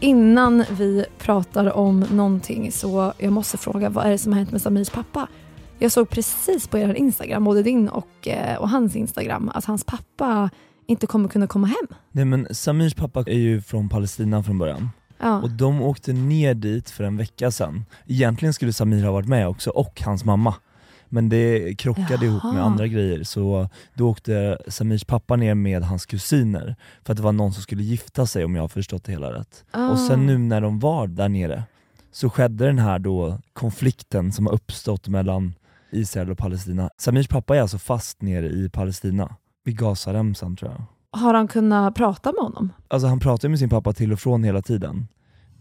Innan vi pratar om någonting så jag måste fråga vad är det som har hänt med Samirs pappa? Jag såg precis på er Instagram, både din och, eh, och hans Instagram, att hans pappa inte kommer kunna komma hem. Nej men Samirs pappa är ju från Palestina från början. Ja. Och de åkte ner dit för en vecka sedan. Egentligen skulle Samir ha varit med också, och hans mamma. Men det krockade ihop med Jaha. andra grejer, så då åkte Samirs pappa ner med hans kusiner, för att det var någon som skulle gifta sig om jag har förstått det hela rätt. Ah. Och sen nu när de var där nere, så skedde den här då konflikten som har uppstått mellan Israel och Palestina. Samirs pappa är alltså fast nere i Palestina, vid Gazaremsan tror jag. Har han kunnat prata med honom? Alltså han pratar med sin pappa till och från hela tiden.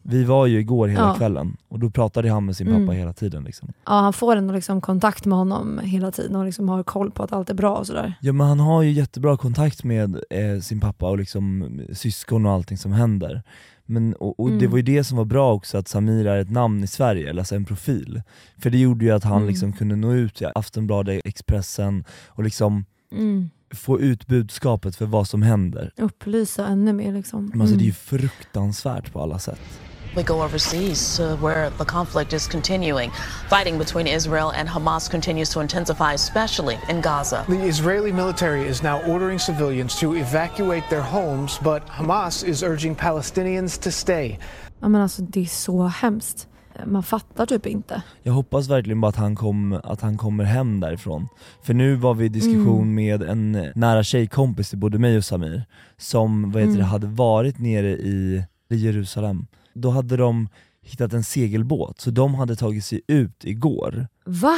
Vi var ju igår hela Ja. kvällen och då pratade han med sin pappa Mm. hela tiden. Liksom. Ja, han får ändå liksom kontakt med honom hela tiden och liksom har koll på att allt är bra och sådär. Ja men han har ju jättebra kontakt med eh, sin pappa och liksom syskon och allting som händer. Men, och, och det Mm. var ju det som var bra också, att Samir är ett namn i Sverige, eller alltså en profil. För det gjorde ju att han Mm. liksom kunde nå ut till Aftonbladet, Expressen och liksom Mm. få ut budskapet för vad som händer. Upplysa ännu mer liksom. Men alltså, det är ju Mm. fruktansvärt på alla sätt. We go overseas to where the conflict is continuing. Fighting between Israel and Hamas continues to intensify, especially in Gaza. The Israeli military is now ordering civilians to evacuate their homes, but Hamas is urging Palestinians to stay. Ja, men alltså, det är så hemskt. Man fattar typ inte. Jag hoppas verkligen bara att han, kom, att han kommer hem därifrån. För nu var vi i diskussion Mm. med en nära tjejkompis till både mig och Samir, som vad heter det, Mm. hade varit nere i i Jerusalem. Då hade de hittat en segelbåt, så de hade tagit sig ut igår. Va?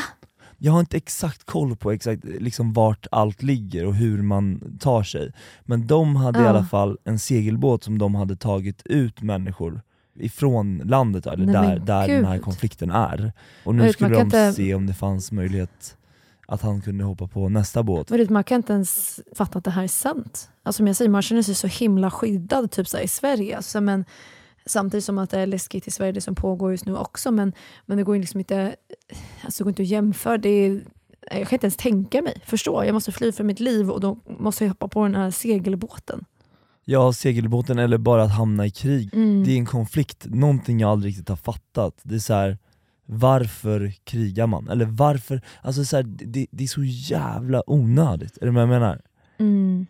Jag har inte exakt koll på exakt liksom vart allt ligger och hur man tar sig, men de hade i Ja. alla fall en segelbåt som de hade tagit ut människor ifrån landet, eller Nej, där, där den här konflikten är. Och nu skulle de inte- se om det fanns möjlighet att han kunde hoppa på nästa båt. Men man kan inte ens fatta att det här är sant. Alltså, som jag säger, man känner sig så himla skyddad typ så i Sverige. Alltså, men, samtidigt som att det är läskigt i Sverige, det som pågår just nu också. Men, men det går liksom inte, alltså, går inte att jämföra. Det är, jag kan inte ens tänka mig, förstå. Jag måste fly för mitt liv och då måste jag hoppa på den här segelbåten. Ja, segelbåten eller bara att hamna i krig. Mm. Det är en konflikt, någonting jag aldrig riktigt har fattat. Det är så här, varför krigar man? Eller varför, alltså så här, det, det är så jävla onödigt, är det vad jag menar? Mm.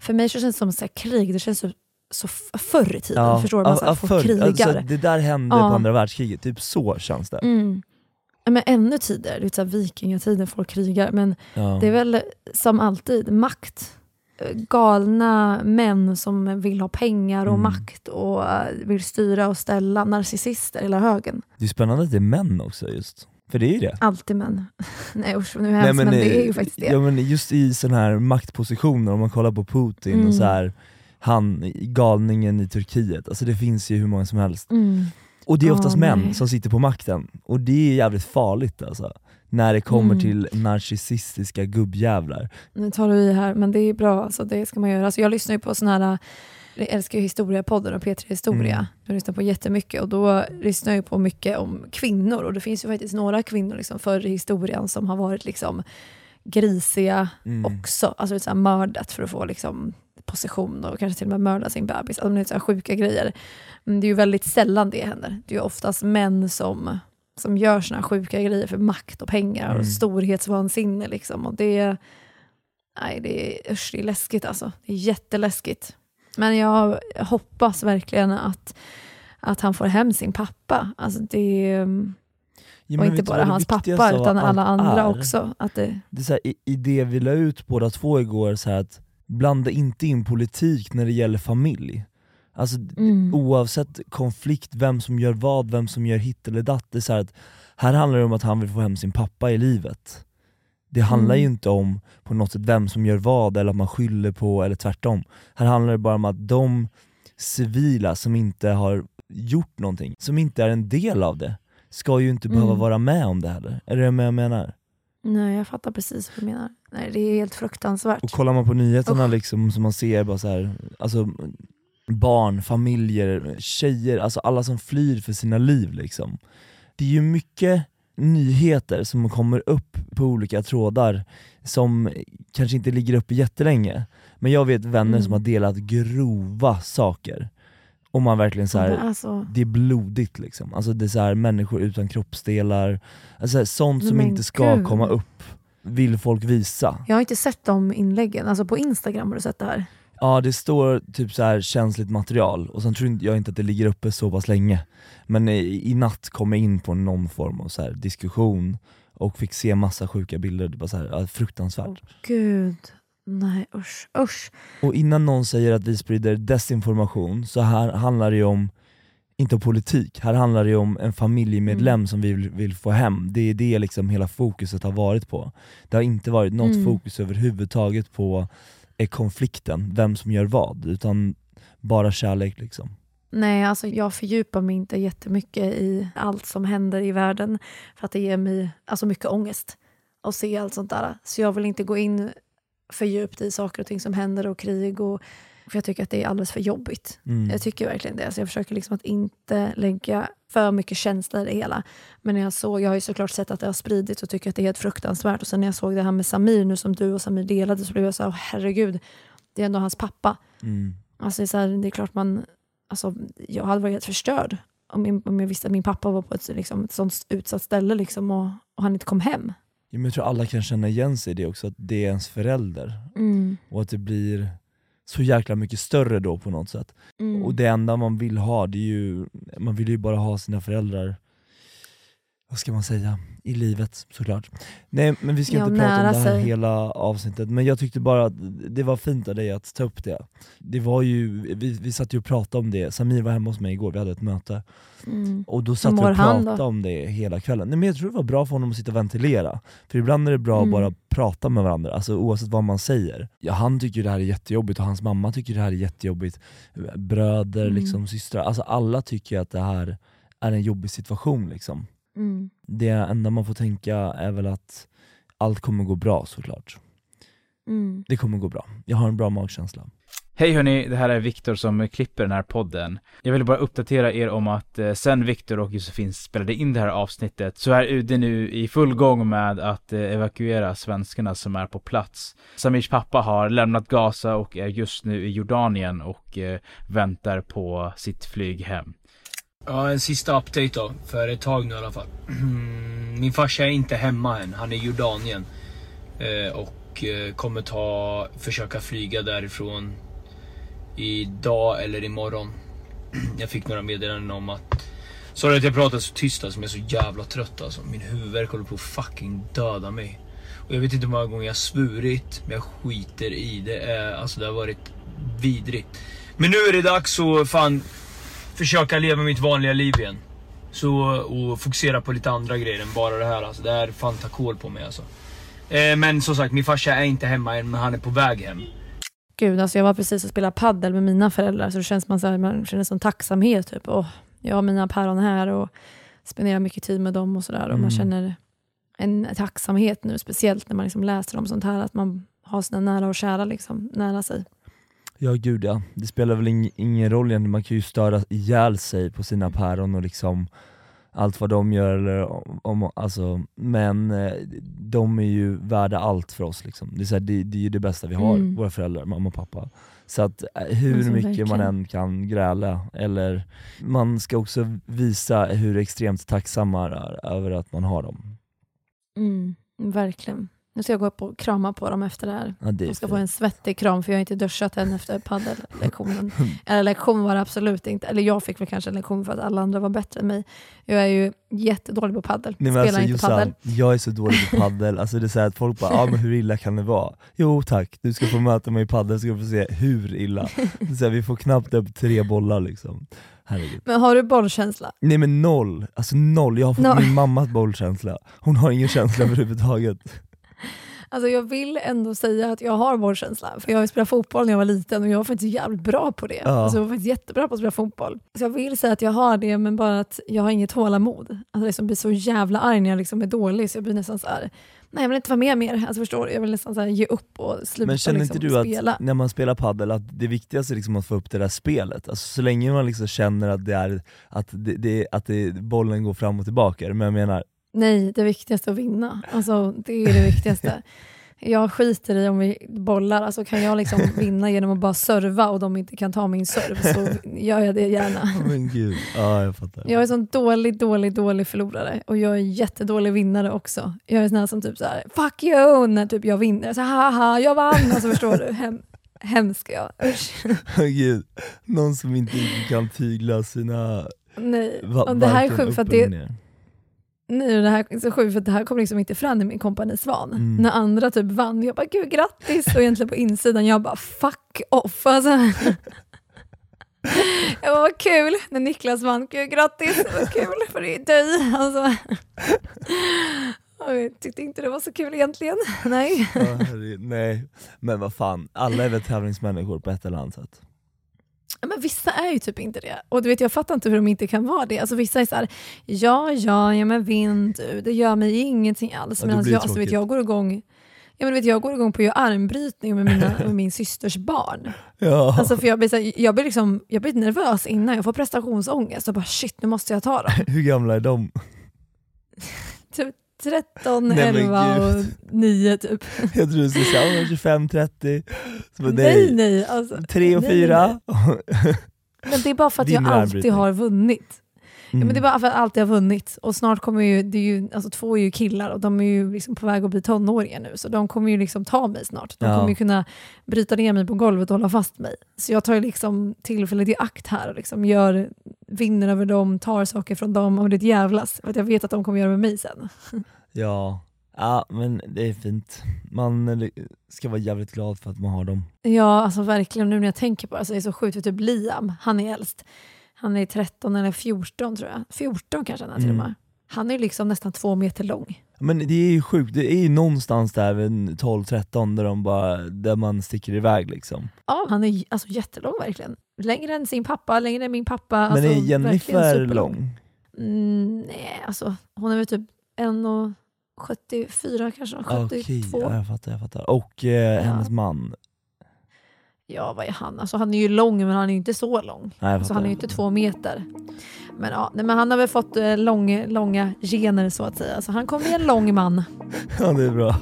För mig så känns det som så här, krig, det känns så, förr i tiden. förstår du? Man så här, förr, krigar. alltså, det där hände Ja. på andra världskriget, typ så känns det. Mm. Ja, Men ännu tidigare, det är här vikingatiden, folk krigar. Men Ja. det är väl som alltid makt. Galna män som vill ha pengar och Mm. makt och eh, vill styra och ställa. Narcissister, hela högen. Det är spännande att det är män också just, för det är ju det. Alltid män. Nej usch, nu är hemskt, men, det är ju faktiskt det. Ja, men just i sådana här maktpositioner, om man kollar på Putin Mm. och så här, han, galningen i Turkiet, alltså det finns ju hur många som helst. Mm. Och det är oftast Ja, män nej. som sitter på makten, och det är jävligt farligt alltså. När det kommer Mm. till narcissistiska gubbjävlar. Nu tar du i här, men det är bra. Alltså, det ska man göra. Alltså, jag lyssnar ju på såna här, jag älskar ju historiepodden och P3 Historia. Mm. Jag lyssnar på jättemycket och då lyssnar jag på mycket om kvinnor och det finns ju faktiskt några kvinnor liksom förr i historien som har varit liksom grisiga Mm. också. Alltså så här mördat för att få liksom, position och kanske till och med mörda sin bebis. Alltså, det är sjuka grejer. Men det är ju väldigt sällan det händer. Det är ju oftast män som, som gör såna här sjuka grejer för makt och pengar Mm. och storhetsvansinne. Liksom. Och det, nej, det, är, usch, det är läskigt alltså. Det är jätteläskigt. Men jag hoppas verkligen att, att han får hem sin pappa. Alltså det, Ja, och inte bara hans pappa utan alla andra är? också. Att det, det är så här, i, i det vi la ut båda två igår, så här att blanda inte in politik när det gäller familj. Alltså Mm. oavsett konflikt, vem som gör vad, vem som gör hit eller datt. Det är så här, att här handlar det om att han vill få hem sin pappa i livet. Det handlar Mm. ju inte om på något sätt vem som gör vad eller att man skyller på eller tvärtom. Här handlar det bara om att de civila som inte har gjort någonting, som inte är en del av det, ska ju inte behöva Mm. vara med om det heller. Är det vad jag menar? nej, jag fattar precis vad du menar. Nej, det är helt fruktansvärt. Och kollar man på nyheterna Usch. liksom, som man ser bara så här, alltså barn, familjer, tjejer, alltså alla som flyr för sina liv liksom. Det är ju mycket nyheter som kommer upp på olika trådar som kanske inte ligger uppe jättelänge, men jag vet vänner Mm. som har delat grova saker. Och man verkligen så här, alltså, det är blodigt liksom. Alltså det är så här, människor utan kroppsdelar, alltså så sånt som Men inte ska gud. komma upp, vill folk visa. jag har inte sett de inläggen. Alltså på Instagram har du sett det här? Ja det står typ så här känsligt material, och sen tror jag inte att det ligger uppe så pass länge. Men i, i natt kom jag in på någon form av så här diskussion och fick se massa sjuka bilder, det var så här, ja, fruktansvärt. Gud, nej usch. usch. Och innan någon säger att vi sprider desinformation, så här handlar det ju om, inte om politik, här handlar det om en familjemedlem Mm. som vi vill, vill få hem. Det är det liksom hela fokuset har varit på. Det har inte varit något Mm. fokus överhuvudtaget på eh, konflikten, vem som gör vad, utan bara kärlek liksom. Nej, alltså jag fördjupar mig inte jättemycket i allt som händer i världen för att det ger mig alltså mycket ångest att se allt sånt där. Så jag vill inte gå in för djupt i saker och ting som händer och krig och för jag tycker att det är alldeles för jobbigt. Mm. Jag tycker verkligen det. Så jag försöker liksom att inte lägga för mycket känsla i det hela. Men när jag såg, jag har ju såklart sett att det har spridits och tycker att det är helt fruktansvärt. Och sen när jag såg det här med Samir nu som du och Samir delade så blev jag så här, "Åh, herregud, det är ändå hans pappa. Mm. Alltså det, är så här, det är klart man, alltså, jag hade varit helt förstörd om jag, om jag visste att min pappa var på ett, liksom, ett sånt utsatt ställe liksom, och, och han inte kom hem. Ja, men jag tror alla kan känna igen sig i det också, att det är ens förälder. Mm. Och att det blir så jäkla mycket större då på något sätt. Mm. Och det enda man vill ha, det är ju, man vill ju bara ha sina föräldrar, vad ska man säga, i livet såklart. Nej men vi ska Ja, inte prata om det här sig. hela avsnittet, men jag tyckte bara att det var fint av dig att ta upp det. Det var ju, vi, vi satt ju och pratade om det, Samir var hemma hos mig igår, vi hade ett möte. Mm. Och då satt vi och pratade om det hela kvällen. Nej, men jag tror det var bra för honom att sitta och ventilera. För ibland är det bra Mm. att bara prata med varandra, alltså oavsett vad man säger. Ja, han tycker det här är jättejobbigt och hans mamma tycker det här är jättejobbigt. Bröder, Mm. liksom, systrar, alltså alla tycker att det här är en jobbig situation. Liksom. Mm. Det enda man får tänka är väl att allt kommer gå bra såklart. Mm. Det kommer gå bra. Jag har en bra magkänsla. Hej hörni, det här är Viktor som klipper den här podden. Jag vill bara uppdatera er om att eh, sen Viktor och Josefin spelade in det här avsnittet så är UD nu i full gång med att eh, evakuera svenskarna som är på plats. Samirs pappa har lämnat Gaza och är just nu i Jordanien och eh, väntar på sitt flyg hem. Ja, en sista update då. För ett tag nu i alla fall. Min farsa är inte hemma än. Han är i Jordanien. Eh, och eh, kommer ta, försöka flyga därifrån idag eller imorgon. Jag fick några meddelanden om att Sorry att jag pratar så tyst alltså, men jag är så jävla trött alltså. Min huvudvärk håller på att fucking döda mig. Och jag vet inte hur många gånger jag har svurit, men jag skiter i det. Eh, alltså det har varit vidrigt. Men nu är det dags så fan försöka leva mitt vanliga liv igen. Så, och fokusera på lite andra grejer än bara det här alltså. Det här fan tar kål på mig alltså. Eh, men som sagt, min farsa är inte hemma än, men han är på väg hem. Gud, alltså jag var precis och spelade paddel med mina föräldrar så det känns man, så här, man känner sån tacksamhet. Typ. Åh, jag har mina päron här och spenderar mycket tid med dem och sådär. Och Mm. man känner en tacksamhet nu, speciellt när man liksom läser om sånt här, att man har sina nära och kära liksom, nära sig. Ja gud ja, det spelar väl ing- ingen roll egentligen, man kan ju störa ihjäl sig på sina päron och liksom allt vad de gör, eller om, om, alltså, men eh, de är ju värda allt för oss. Liksom. Det, är så här, det, det är ju det bästa vi har, Mm. våra föräldrar, mamma och pappa. Så att eh, hur Alltså, mycket man verkligen. än kan gräla, eller man ska också visa hur extremt tacksam man är över att man har dem. Mm, verkligen. Nu ska jag gå upp och krama på dem efter det här. Ja, det De ska fint. få en svettig kram för jag har inte duschat än efter paddellektionen. Eller lektion var det absolut inte. Eller jag fick väl kanske en lektion för att alla andra var bättre än mig. Jag är ju jättedålig på paddel. Nej, men Spelar alltså, inte paddel. Jag är så dålig på paddel, alltså det är så att folk bara ah, men hur illa kan det vara? Jo tack, du ska få möta mig i paddel så ska du få se hur illa. Så här, vi får knappt upp tre bollar liksom. Herregud. Men har du bollkänsla? Nej men noll, alltså noll. Jag har fått Noll. min mammas bollkänsla. Hon har ingen känsla överhuvudtaget. Alltså jag vill ändå säga att jag har bollkänsla. För jag spelat fotboll när jag var liten och jag var faktiskt jävligt bra på det. Ja. Alltså jag var faktiskt jättebra på att spela fotboll. Så jag vill säga att jag har det men bara att jag har inget tålamod. Alltså jag liksom blir så jävla arg när jag liksom är dålig så jag blir nästan så här. nej jag vill inte vara med mer. Alltså förstår du? Jag vill nästan så här ge upp och sluta Men känner liksom inte du att spela. när man spelar paddel att det viktigaste är liksom att få upp det där spelet? Alltså så länge man liksom känner att, det är, att, det, det, att det, bollen går fram och tillbaka, men jag menar Nej, det viktigaste är att vinna. Alltså, det är det viktigaste. Jag skiter i om vi bollar, alltså kan jag liksom vinna genom att bara serva och de inte kan ta min serv så gör jag det gärna. Men gud, ja jag fattar. Jag är sån dålig, dålig, dålig förlorare och jag är jättedålig vinnare också. Jag är sån här som typ så här, fuck you när typ jag vinner. Så haha, jag vann! Alltså förstår du? Hem, hemsk jag. Usch. Gud, någon som inte kan tygla sina Nej. Och det här är sjukt för att det. Nej, det här är så sjukt för det här kom liksom inte fram i min kompani Svan. Mm. När andra typ vann, jag bara gud grattis och egentligen på insidan jag bara fuck off. Alltså. Jag bara vad kul när Niklas vann, gud grattis, vad kul för det är dig. Alltså. Jag tyckte inte det var så kul egentligen. Nej. Nej, men vad fan, alla är väl tävlingsmänniskor på ett eller annat sätt. Men vissa är ju typ inte det. Och du vet, jag fattar inte hur de inte kan vara det. Alltså vissa är så här, ja, ja, ja men vinn du, det gör mig ingenting alls. Ja, alltså, jag, alltså, vet, jag går igång Ja, men vet, jag går igång på att göra armbrytning med, mina, med min systers barn. Ja. Alltså, för jag, blir här, jag, blir liksom, jag blir nervös innan, jag får prestationsångest och bara shit nu måste jag ta dem. Hur gamla är de? Typ 13, Nej, men 11 och gud. 9 typ. Jag tror du skulle säga 25, 30. Så bara, Nej nej. Alltså, 3 och nej, 4. nej. Men det är bara för att Din jag alltid har vunnit. Ja, Mm. men det är bara för att jag alltid har vunnit. Och snart kommer ju, det är ju, alltså två är ju killar och de är ju liksom på väg att bli tonåringar nu. Så de kommer ju liksom ta mig snart. De Ja. kommer ju kunna bryta ner mig på golvet och hålla fast mig. Så jag tar ju liksom tillfället i akt här och liksom gör, vinner över dem, tar saker från dem och det jävlas. För att jag vet att de kommer göra med mig sen. Ja. ja, men det är fint. Man ska vara jävligt glad för att man har dem. Ja, alltså verkligen nu när jag tänker på det, alltså det är så sjukt för typ Liam, han är äldst. Han är 13 eller 14 tror jag. 14 kanske han är till och Mm. med. Han är liksom nästan två meter lång. Men det är ju sjukt, det är ju någonstans där vid 12-13 där, de bara, där man sticker iväg liksom. Ja, han är alltså jättelång verkligen. Längre än sin pappa, längre än min pappa. Men alltså, är Jennifer lång? Mm, nej, alltså hon är väl typ 1,74 kanske, 72. Okej, ja, jag fattar, jag fattar. Och eh, hennes man? Ja, vad är han? Alltså, han är ju lång men han är ju inte så lång. Nej, Alltså, han är ju inte två meter. Men, ja, nej, men han har väl fått eh, lång, långa gener så att säga. Så han kommer bli en lång man. Ja, det är bra.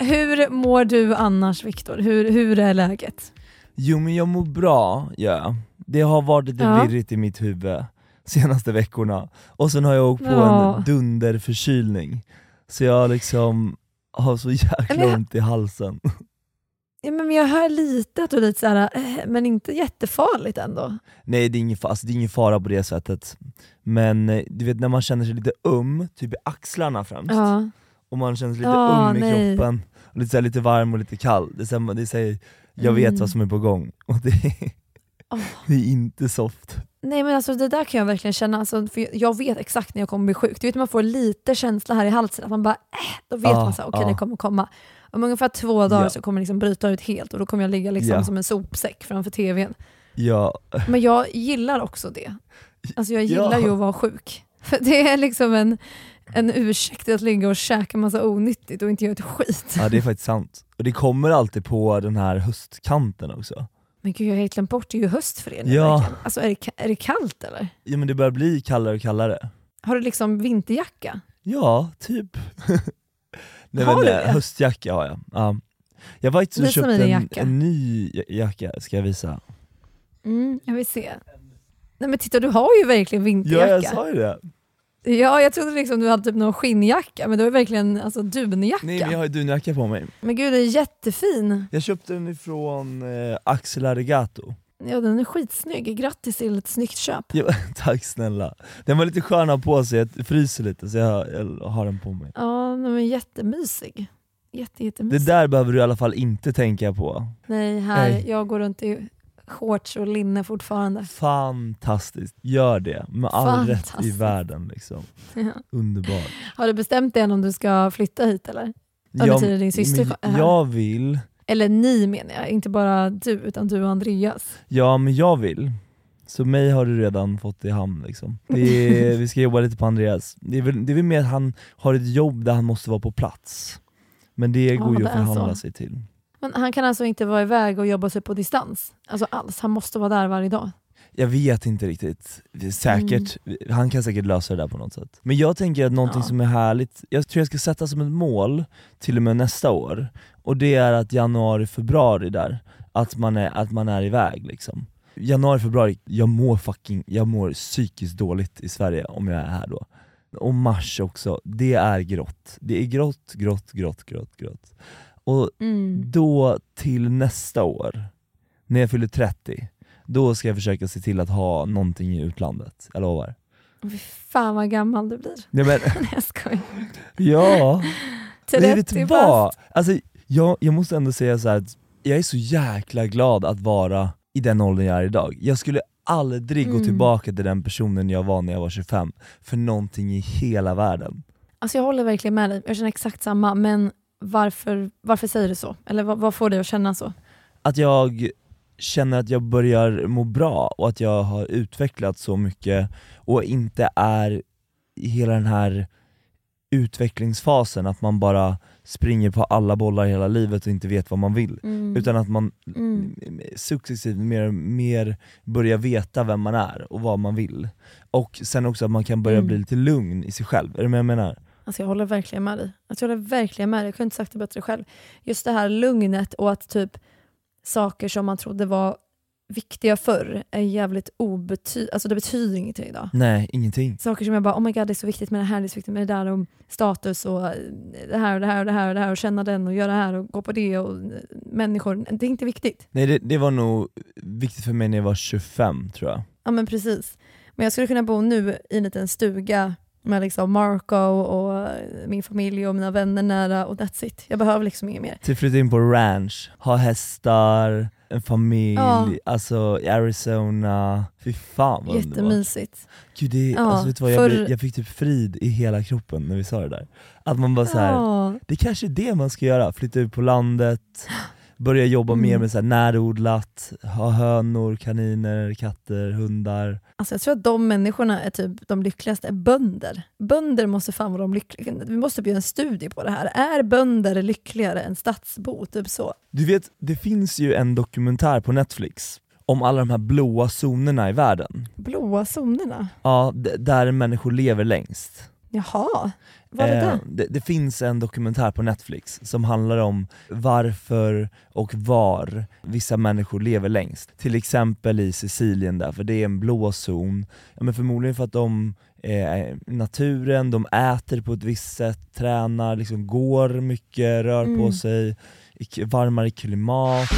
Hur mår du annars Viktor? Hur, hur är läget? Jo men jag mår bra, ja. Det har varit lite Ja. virrigt i mitt huvud senaste veckorna. Och sen har jag åkt på Ja. en dunderförkylning. Så jag liksom har så jäkla jag- ont i halsen. Ja, men jag hör lite att du är lite så här, eh, men inte jättefarligt ändå. Nej det är, ingen, alltså, det är ingen fara på det sättet. Men eh, du vet när man känner sig lite um, typ i axlarna främst. Ja. Och man känner sig lite Ja, um i nej. kroppen, och lite, så här, lite varm och lite kall. Det här, det här, jag vet Mm. vad som är på gång, och det är, Åh. det är inte soft. Nej men alltså det där kan jag verkligen känna, alltså, för jag vet exakt när jag kommer bli sjuk. Du vet man får lite känsla här i halsen, att man bara äh, då vet Ja, man så okej ja. det kommer komma. Om ungefär två dagar Ja. så kommer det liksom bryta ut helt och då kommer jag ligga liksom Ja. som en sopsäck framför tvn. Ja, Men jag gillar också det. Alltså jag gillar Ja. ju att vara sjuk. För det är liksom en, en ursäkt att ligga och käka massa onyttigt och inte göra ett skit. Ja det är faktiskt sant. Och det kommer alltid på den här höstkanten också. Men gud jag har helt glömt bort, det är ju höst för er nu Ja. verkligen. Alltså är det, är det kallt eller? Ja men det börjar bli kallare och kallare. Har du liksom vinterjacka? Ja, typ. Nej, Har men, du eh, det? Höstjacka har jag. Ja. Jag var mig köpte din en, en ny jacka, ska jag visa? Mm, jag vill se. Nej men titta du har ju verkligen Ja vinterjacka. jag sa ju det. Ja, jag trodde liksom du hade typ någon skinnjacka, men har ju verkligen alltså, dunjacka. Nej men jag har ju dunjacka på mig. Men gud, den är jättefin. Jag köpte den ifrån eh, Axel Arigato. Ja, den är skitsnygg. Grattis till ett snyggt köp. Ja, tack snälla. Den var lite skön att ha på sig, jag fryser lite så jag, jag har den på mig. Ja, den är jättemysig. Jätte, Det jättemysig. där behöver du i alla fall inte tänka på. Nej, här, Nej. jag går runt i shorts och linne fortfarande. Fantastiskt, gör det med all rätt i världen. Liksom. Ja. Underbart. Har du bestämt dig än om du ska flytta hit eller? Ja, betyder din syster men här? jag vill, Eller ni menar jag, inte bara du utan du och Andreas. ja men jag vill. Så mig har du redan fått i hamn liksom. Är, vi ska jobba lite på Andreas. Det är, väl, det är väl mer att han har ett jobb där han måste vara på plats. Men det Ja, går ju det att förhandla sig till. Men han kan alltså inte vara iväg och jobba sig på distans? Alltså alls, han måste vara där varje dag? Jag vet inte riktigt, säkert, han kan säkert lösa det där på något sätt. Men jag tänker att någonting Ja. som är härligt, jag tror jag ska sätta som ett mål till och med nästa år, och det är att januari, februari där, att man är, att man är iväg liksom. Januari, februari, jag mår fucking, jag mår psykiskt dåligt i Sverige om jag är här då. Och mars också, det är grått. Det är grått, grått, grått, grått, grått. Och Mm. då till nästa år, när jag fyller 30, då ska jag försöka se till att ha någonting i utlandet, jag lovar. Fy fan vad gammal du blir. Nej, men, Nej jag skojar. ja, nej, vet 30 du vad? Alltså, jag, jag måste ändå säga så här att jag är så jäkla glad att vara i den åldern jag är idag. Jag skulle aldrig gå Mm. tillbaka till den personen jag var när jag var 25, för någonting i hela världen. Alltså jag håller verkligen med dig, jag känner exakt samma, men varför, varför säger du så? Eller vad, vad får dig att känna så? att jag känner att jag börjar må bra och att jag har utvecklats så mycket och inte är i hela den här utvecklingsfasen, att man bara springer på alla bollar hela livet och inte vet vad man vill. Mm. Utan att man Mm. successivt mer, mer börjar veta vem man är och vad man vill. Och sen också att man kan börja Mm. bli lite lugn i sig själv, är du med jag menar? Alltså jag håller verkligen med dig. Alltså jag håller verkligen med dig, jag kunde inte sagt det bättre själv. Just det här lugnet och att typ saker som man trodde var viktiga förr är jävligt obetydligt, alltså det betyder ingenting idag. Nej, ingenting. Saker som jag bara, oh my god det är så viktigt med det här, det är så viktigt med det där och status och eh, det här och det här och det här och det här och känna den och göra det här och gå på det och eh, människor. Det är inte viktigt. Nej det, det var nog viktigt för mig när jag var 25 tror jag. Ja men precis. Men jag skulle kunna bo nu i en liten stuga med liksom Marco och min familj och mina vänner nära och that's it. Jag behöver liksom inget mer. Till flytta in på ranch, ha hästar, en familj, Ja. alltså i Arizona, fy fan vad. Jättemysigt. Gud, det, Ja, alltså, vet du vad, jag, för- blev, jag fick typ frid i hela kroppen när vi sa det där. Att man bara så här, Ja. det kanske är det man ska göra, flytta ut på landet, börja jobba mer Mm. med så här närodlat, ha hönor, kaniner, katter, hundar. Alltså jag tror att de människorna är typ de lyckligaste, bönder. Bönder måste fan vara de lyckliga. Vi måste göra en studie på det här. Är bönder lyckligare än stadsbo? Typ så. Du vet, det finns ju en dokumentär på Netflix om alla de här blåa zonerna i världen. Blåa zonerna? Ja, där människor lever längst. Jaha, vad är det? Eh, det, det finns en dokumentär på Netflix som handlar om varför och var vissa människor lever längst. Till exempel i Sicilien där, för det är en blå zon. Ja, men förmodligen för att de är i naturen, de äter på ett visst sätt, tränar, liksom går mycket, rör på Mm. sig, i varmare klimat.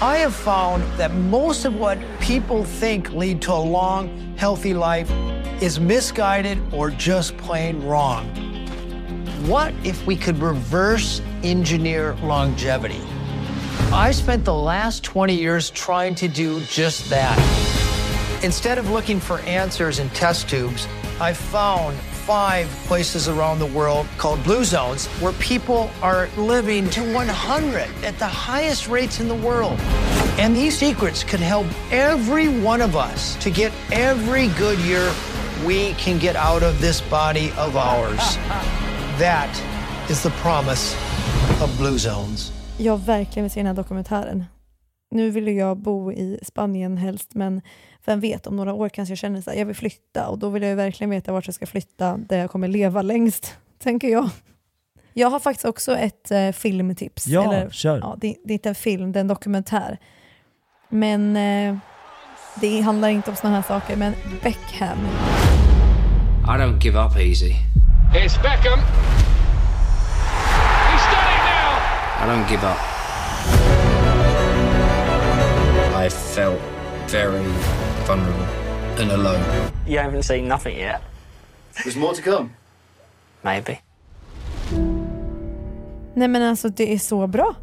I have found that most of what people think lead to a long, healthy life is misguided or just plain wrong. What if we could reverse engineer longevity? I spent the last 20 years trying to do just that. Instead of looking for answers in test tubes, I found five places around the world called blue zones where people are living to 100 at the highest rates in the world. And these secrets could help every one of us to get every good year we can get out of this body of ours. That is the promise of Blue Zones. Jag verkligen vill se den här dokumentären. Nu vill jag bo i Spanien helst, men vem vet, om några år kanske jag känner att jag vill flytta och då vill jag ju verkligen veta vart jag ska flytta, där jag kommer leva längst, tänker jag. Jag har faktiskt också ett eh, filmtips. Ja, Eller, kör. Ja, det, det är inte en film, det är en dokumentär. Men eh, det handlar inte om såna här saker, men Beckham. I don't give up easy. It's Beckham. He's done it now. I don't give up. I felt very vulnerable and alone. You haven't seen nothing yet. There's more to come. Maybe. Nej men alltså det är så bra.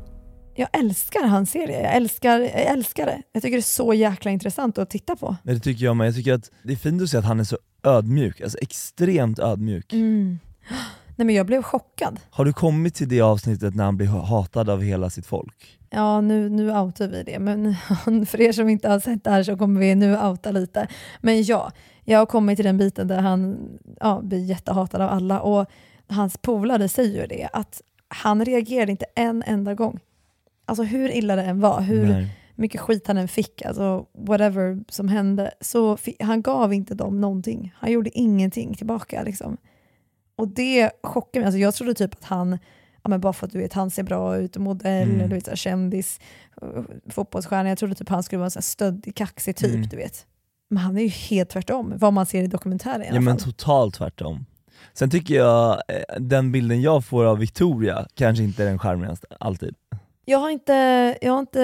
Jag älskar hans serie, jag älskar, jag älskar det. Jag tycker det är så jäkla intressant att titta på. Nej, det tycker jag med. Jag tycker att det är fint att se att han är så ödmjuk, alltså extremt ödmjuk. Mm. Nej men jag blev chockad. Har du kommit till det avsnittet när han blir hatad av hela sitt folk? Ja, nu, nu outar vi det, men för er som inte har sett det här så kommer vi nu outa lite. Men ja, jag har kommit till den biten där han ja, blir jättehatad av alla och hans polare säger ju det, att han reagerade inte en enda gång. Alltså hur illa det än var, hur Nej. Mycket skit han än fick, alltså whatever som hände, så han gav inte dem någonting. Han gjorde ingenting tillbaka. Liksom. Och det chockade mig. Alltså jag trodde typ att han, ja men bara för att du vet, han ser bra ut, modell, Mm. du vet, så här, kändis, uh, fotbollsstjärna, jag trodde typ han skulle vara en sån här stöddig, kaxig typ, Mm. du vet. Men han är ju helt tvärtom, vad man ser i dokumentären i alla Ja men fall. totalt tvärtom. Sen tycker jag, eh, den bilden jag får av Victoria kanske inte är den charmigaste, alltid. Jag har inte, jag har inte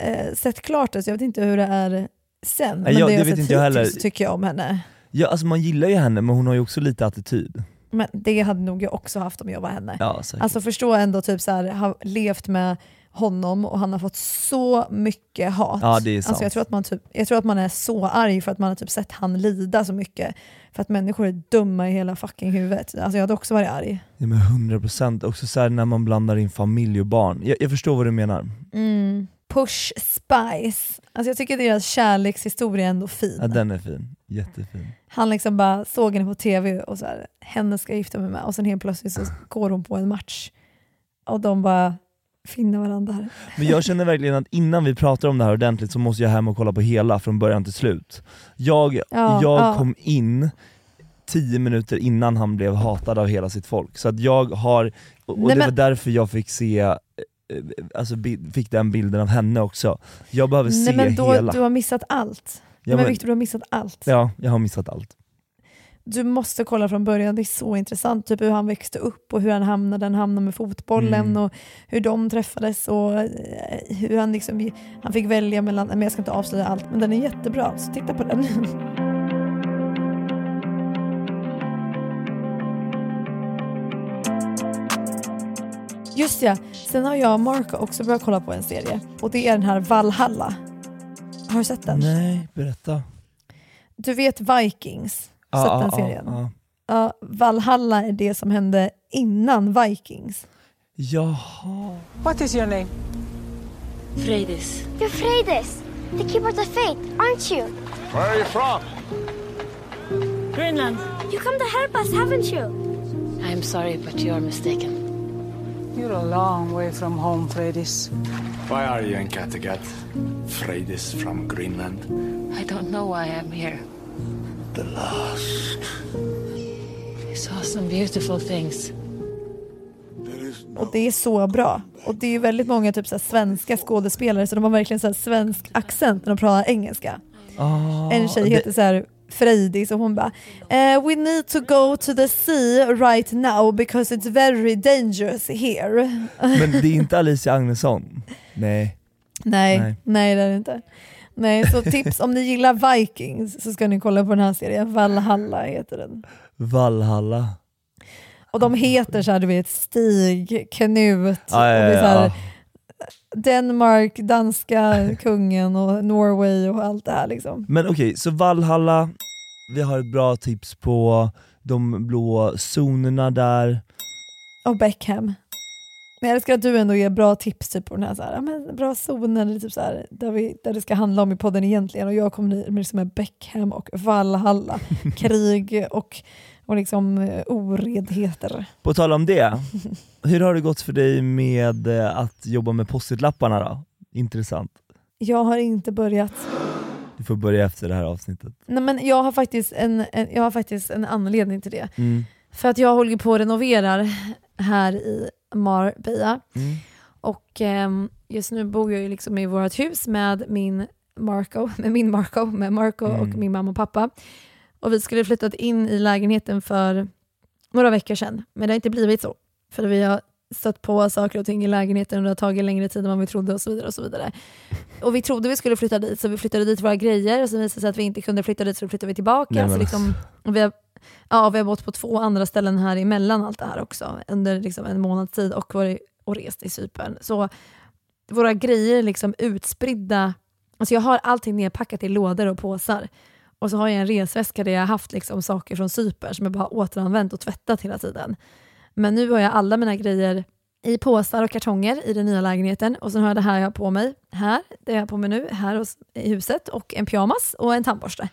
eh, sett klart det, så jag vet inte hur det är sen. Men jag- det jag vet inte jag heller. tycker jag om henne. Ja, alltså man gillar ju henne men hon har ju också lite attityd. Men det hade nog jag också haft om jag var henne. Ja, säkert. Alltså förstå ändå typ så här, ha levt med honom och han har fått så mycket hat. Ja, det är sant. Alltså jag, tror att man typ, jag tror att man är så arg för att man har typ sett han lida så mycket. För att människor är dumma i hela fucking huvudet. Alltså jag hade också varit arg. Ja men 100% också så här när man blandar in familj och barn. Jag, jag förstår vad du menar. Mm. Push Spice. Alltså jag tycker deras kärlekshistoria är ändå fin. Ja, den är fin, jättefin. Han liksom bara såg henne på tv och så här, henne ska jag gifta mig med och sen helt plötsligt så går hon på en match. Och de bara finner varandra. Men jag känner verkligen att innan vi pratar om det här ordentligt så måste jag hem och kolla på hela från början till slut. Jag, Ja, jag ja. kom in tio minuter innan han blev hatad av hela sitt folk. Så att jag har, och Nej, det var men- därför jag fick se, eh, alltså bi- fick den bilden av henne också. Jag behöver se Nej men då, hela. du har missat allt. Ja, men men- Victor, du har missat allt. Ja, jag har missat allt. Du måste kolla från början, det är så intressant. Typ hur han växte upp och hur han hamnade, han hamnade med fotbollen Mm. och hur de träffades och eh, hur han, liksom, han fick välja mellan, men jag ska inte avslöja allt, men den är jättebra, så titta på den. Just ja, sen har jag och Marco också börjat kolla på en serie och det är den här Valhalla. Har du sett den? Nej, berätta. Du vet Vikings? Ja, sett den ja, serien? ja. Ja, Valhalla är det som hände innan Vikings. Jaha. What is your name? Freydis. You're Freydis, the keeper of the faith, aren't you? Where are you from? Greenland. You come to help us, haven't you? I'm sorry, but you're mistaken. You're a long way from home, Freydis. Why are you in Kattegat? Freydis from Greenland. I don't know why I'm here. The last. I saw some beautiful things. Och det är så bra. Och det är väldigt många typ så här, svenska skådespelare så de har verkligen så här, svensk accent när de pratar engelska. Ah, en tjej det- heter så här Freydis och hon bara eh, We need to go to the sea right now because it's very dangerous here. Men det är inte Alicia Agnesson? Nej. Nej, Nej. nej. det är det inte. Nej, så tips om ni gillar Vikings så ska ni kolla på den här serien. Valhalla heter den. Valhalla. Och de heter så här, du vet Stig, Knut, Ja, ja, och det är så här, ja. Danmark, danska kungen och Norway och allt det här liksom. Men okej, så Valhalla, vi har ett bra tips på de blå zonerna där. Och Beckham. Men jag älskar att du ändå ger bra tips typ, på den här, så här men bra zonen eller typ så här, där, vi, där det ska handla om i podden egentligen. Och jag kommer med med Beckham och Valhalla, krig och, och liksom eh, oredheter. På tal om det, hur har det gått för dig med eh, att jobba med post-it-lapparna då? Intressant. Jag har inte börjat. Du får börja efter det här avsnittet. Nej, men jag, har faktiskt en, en, jag har faktiskt en anledning till det. Mm. För att jag håller på och renoverar här i Marbella. Mm. Och ehm, just nu bor jag ju liksom i vårt hus med min Marco, med min Marco, med Marco Mm. och min mamma och pappa. Och vi skulle flyttat in i lägenheten för några veckor sedan, men det har inte blivit så. För vi har stött på saker och ting i lägenheten och det har tagit längre tid än vad vi trodde och så vidare. Och så vidare. Och vi trodde vi skulle flytta dit, så vi flyttade dit våra grejer och så visade det sig att vi inte kunde flytta dit så då flyttade vi tillbaka. Nej, men så liksom, och vi, har, ja, vi har bott på två andra ställen här emellan allt det här också under liksom en månads tid och, varit, och rest i Cypern. Så våra grejer är liksom utspridda. Alltså jag har allting nedpackat i lådor och påsar. Och så har jag en resväska där jag har haft liksom saker från Cypern som jag bara återanvänt och tvättat hela tiden. Men nu har jag alla mina grejer i påsar och kartonger i den nya lägenheten och sen har jag det här jag har på mig här, det jag har på mig nu, här hos, i huset och en pyjamas och en tandborste.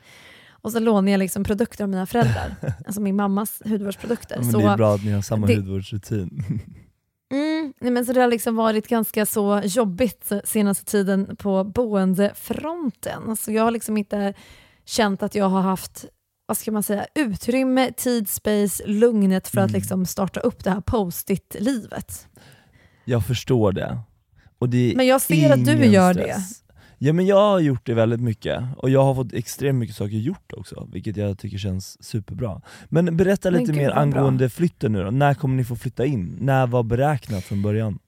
Och så lånar jag liksom produkter av mina föräldrar, alltså min mammas hudvårdsprodukter. Ja, men så det är bra att ni har samma det- hudvårdsrutin. Mm, nej men så det har liksom varit ganska så jobbigt senaste tiden på boendefronten. Alltså jag har liksom inte känt att jag har haft vad ska man säga, utrymme, tid, space, lugnet för att Mm. liksom starta upp det här post-it-livet. Jag förstår det. Det Men jag ser att du ingen gör stress. Ja men jag har gjort det väldigt mycket, och jag har fått extremt mycket saker gjort också, vilket jag tycker känns superbra. Men berätta Men lite gud, mer vad bra. angående flytten nu då, när kommer ni få flytta in? När var beräknat från början?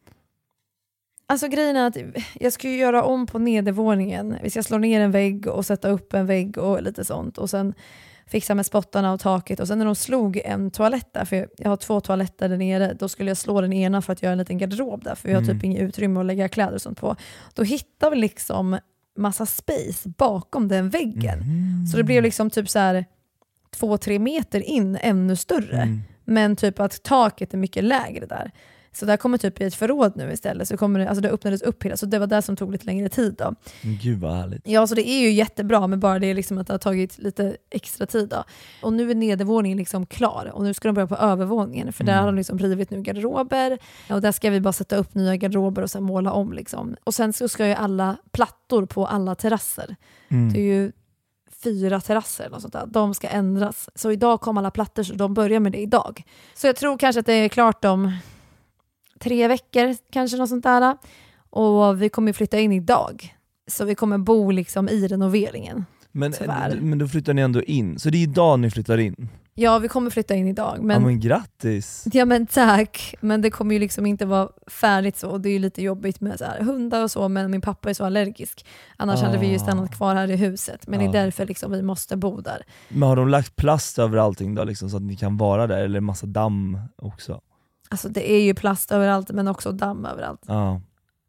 Alltså grejen är att jag ska ju göra om på nedervåningen. Vi ska slå ner en vägg och sätta upp en vägg och lite sånt. Och sen fixa med spottarna och taket. Och sen när de slog en toalett där, för jag har två toaletter där nere, då skulle jag slå den ena för att göra en liten garderob där, för vi har Mm. typ inget utrymme att lägga kläder och sånt på. Då hittar vi liksom massa space bakom den väggen. Så det blev liksom typ så här två, tre meter in, ännu större. Mm. Men typ att taket är mycket lägre där. Så där kommer typ i ett förråd nu istället, så kommer det, alltså det öppnades upp hela, så det var det som tog lite längre tid då. Gud vad härligt. Ja, så det är ju jättebra, men bara det liksom att det har tagit lite extra tid. Då. Och nu är nedervåningen liksom klar och nu ska de börja på övervåningen, för där Mm. har de liksom rivit nu garderober och där ska vi bara sätta upp nya garderober och sen måla om. Liksom. Och sen så ska ju alla plattor på alla terrasser, Mm. det är ju fyra terrasser sånt där. De ska ändras. Så idag kom alla plattor, så de börjar med det idag. Så jag tror kanske att det är klart om tre veckor, kanske något sånt där. Och vi kommer flytta in idag. Så vi kommer bo liksom i renoveringen. Men, Tyvärr. men då flyttar ni ändå in, så det är idag ni flyttar in? Ja, vi kommer flytta in idag. ja Men, men grattis! ja, men tack. Men det kommer ju liksom inte vara färdigt så. Det är ju lite jobbigt med så här, hundar och så, men min pappa är så allergisk. Annars hade vi ju Ah. stannat kvar här i huset. Men det Ah. är därför liksom vi måste bo där. Men har de lagt plast över allting då liksom, så att ni kan vara där, eller massa damm också? Alltså det är ju plast överallt, men också damm överallt. Ja.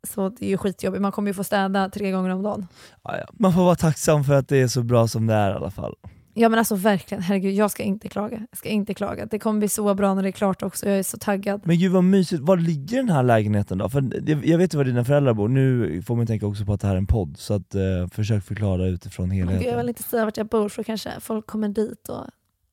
Så det är ju skitjobbigt. Man kommer ju få städa tre gånger om dagen. Ja, ja. Man får vara tacksam för att det är så bra som det är i alla fall. Ja men alltså verkligen, herregud jag ska inte klaga. Jag ska inte klaga. Det kommer bli så bra när det är klart också. Jag är så taggad. Men gud vad mysigt, var ligger den här lägenheten då? För jag vet ju var dina föräldrar bor, nu får man tänka också på att det här är en podd, så att, eh, försök förklara utifrån Men Gud, jag helheten. vill inte säga vart jag bor för kanske folk kommer dit och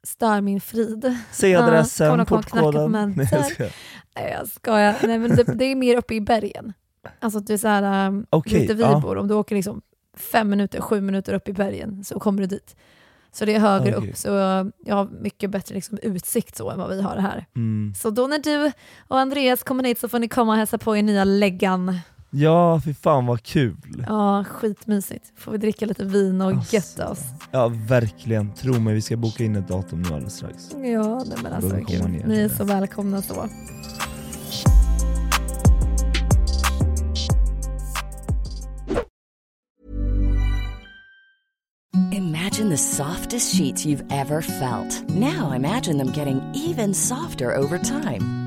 stör min frid. Säg Ja, adressen, på portkoden. Nej, jag skojar. Nej jag skojar. Nej, men det, det är mer uppe i bergen. Alltså det är så här, um, Okej, lite vi ja. om du åker liksom fem minuter, sju minuter upp i bergen så kommer du dit. Så det är högre Okej. upp, så jag har mycket bättre liksom, utsikt så än vad vi har här. Mm. Så då när du och Andreas kommer hit så får ni komma och hälsa på i nya läggan. Ja, fy fan vad kul. Ja, skitmysigt. Får vi dricka lite vin och Alltså. götta oss. Ja verkligen, tro mig vi ska boka in ett datum nu alldeles strax. Ja, nej, men alltså gud. Ni är så välkomna så. Imagine the the softest sheets you've ever felt. Now imagine them getting even softer over time.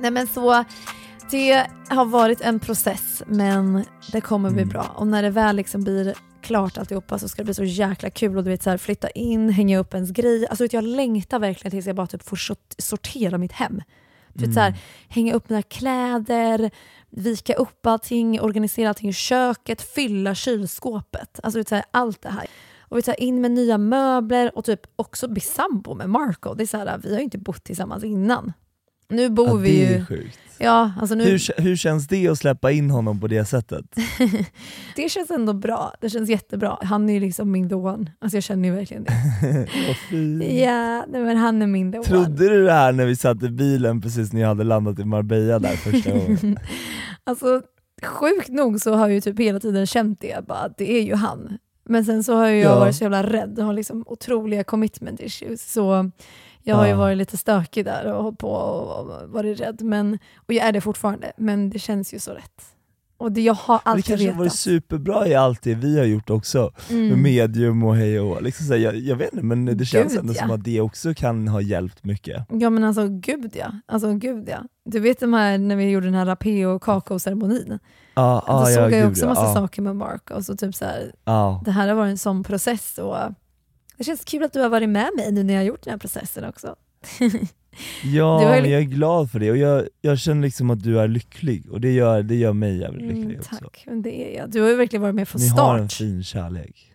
Nej men så, det har varit en process men det kommer bli Mm. bra. Och när det väl liksom blir klart alltihopa så ska det bli så jäkla kul och du vet så här, flytta in, hänga upp ens grej. Alltså vet, jag längtar verkligen tills jag bara typ får sort- sortera mitt hem. Du vet, så här, Mm. hänga upp mina kläder, vika upp allting, organisera allting i köket, fylla kylskåpet. Alltså vet, så här, allt det här. Och så här, in med nya möbler och typ också bli sambo med Marco. Det är så här, vi har ju inte bott tillsammans innan. Nu bor Ja, vi ju... sjukt. Ja, alltså nu... Hur, hur känns det att släppa in honom på det sättet? det känns ändå bra. Det känns jättebra. Han är ju liksom min the one. Alltså jag känner ju verkligen det. Vad fint. Ja, nej, men han är min the one. Trodde du det här när vi satt i bilen precis när jag hade landat i Marbella där första gången? Alltså sjukt nog så har jag ju typ hela tiden känt det, bara, det är ju han. Men sen så har jag Ja. varit så jävla rädd och har liksom otroliga commitment issues. Så jag har ju varit lite stökig där och hållit på och varit rädd. Men, och jag är det fortfarande, men det känns ju så rätt. Och det, jag har Men det alltid kanske har varit superbra i allt det vi har gjort också, Mm. med medium och hej och liksom så här, jag, jag vet inte men det känns Gud, ändå ja. som att det också kan ha hjälpt mycket. Ja men alltså gud ja. Alltså gud ja. Du vet de här när vi gjorde den här rapé och kakaoceremonin? Då ah, såg ja, jag gud, också ja, massa ja. saker med Mark och så typ så här, Ja. det här har varit en sån process och det känns kul att du har varit med mig nu när jag har gjort den här processen också. Ja, ju- men jag är glad för det och jag, jag känner liksom att du är lycklig och det gör, det gör mig jävligt lycklig Mm, också. tack, det är jag. Du har ju verkligen varit med från Ni har en start. fin kärlek.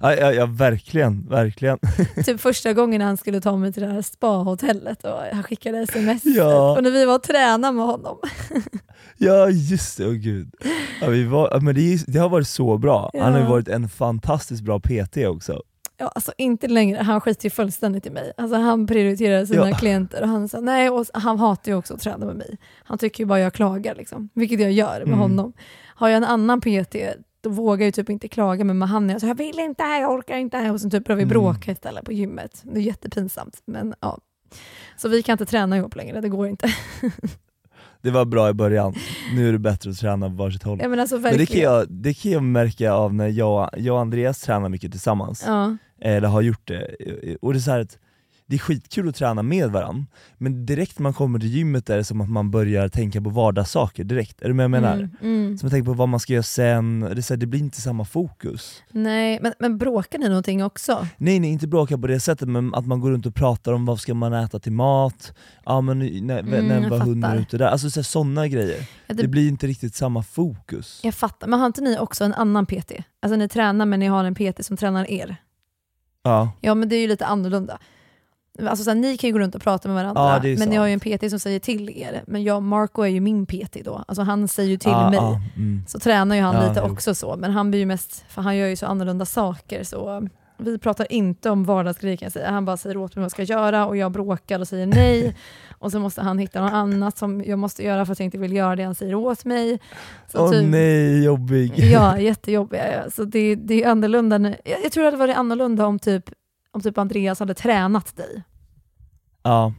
Ja, ja, ja verkligen, verkligen. typ första gången han skulle ta mig till det här spahotellet och han skickade sms. Ja. Och när vi var och tränade med honom. Ja just det, åh gud. Ja, vi var, men det, det har varit så bra, han har varit en fantastiskt bra PT också. Ja, alltså inte längre, han skiter ju fullständigt i mig. Alltså han prioriterar sina Ja. klienter och han sa nej, och han hatar ju också att träna med mig. Han tycker ju bara jag klagar, liksom. vilket jag gör med Mm. honom. Har jag en annan PT, då vågar jag ju typ inte klaga, med han är jag så jag vill inte, jag orkar inte, och så typ börjar vi Mm. bråka istället på gymmet. Det är jättepinsamt, men ja. Så vi kan inte träna ihop längre, det går inte. Det var bra i början, nu är det bättre att träna på varsitt håll. Ja, men alltså, det, kan jag, det kan jag märka av när jag, jag och Andreas tränar mycket tillsammans, Ja. eller har gjort det. Och det är så att det är skitkul att träna med varandra, men direkt när man kommer till gymmet är det som att man börjar tänka på vardagssaker direkt, är du med vad jag menar? Mm, mm. Som att tänka på vad man ska göra sen, det, är så här, det blir inte samma fokus. Nej, men, men bråkar ni någonting också? Nej nej, inte bråka på det sättet, men att man går runt och pratar om vad ska man äta till mat, ja men när, Mm, när var hunden ute där, alltså så sådana grejer. Ja, det... det- blir inte riktigt samma fokus. Jag fattar, men har inte ni också en annan PT? Alltså ni tränar men ni har en PT som tränar er? Ja. Ja men det är ju lite annorlunda. Alltså, så här, ni kan ju gå runt och prata med varandra, Ja, men ni har ju en sant. PT som säger till er. Men jag, Marco är ju min PT då, alltså han säger ju till Ja, mig. ja, mm. Så tränar ju han Ja, lite jo. också så, men han blir ju mest, för han gör ju så annorlunda saker så Vi pratar inte om vardagsgrejer kan jag säga. Han bara säger åt mig vad jag ska göra och jag bråkar och säger nej. och så måste han hitta något annat som jag måste göra för att jag inte vill göra det han säger åt mig. Åh Så typ- nej, jobbig. Ja, jättejobbiga. Ja. Så det, det är annorlunda. Jag, jag tror det hade varit annorlunda om typ, om typ Andreas hade tränat dig. ja.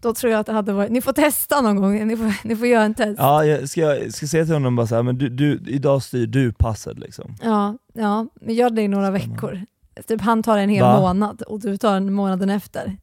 Då tror jag att det hade varit, ni får testa någon gång, ni får, ni får göra en test. ja jag ska, jag ska säga till honom bara så här, men du, du, idag styr du passet liksom. Ja, ja, men gör det i några veckor. Typ han tar en hel Va? månad och du tar en månaden efter.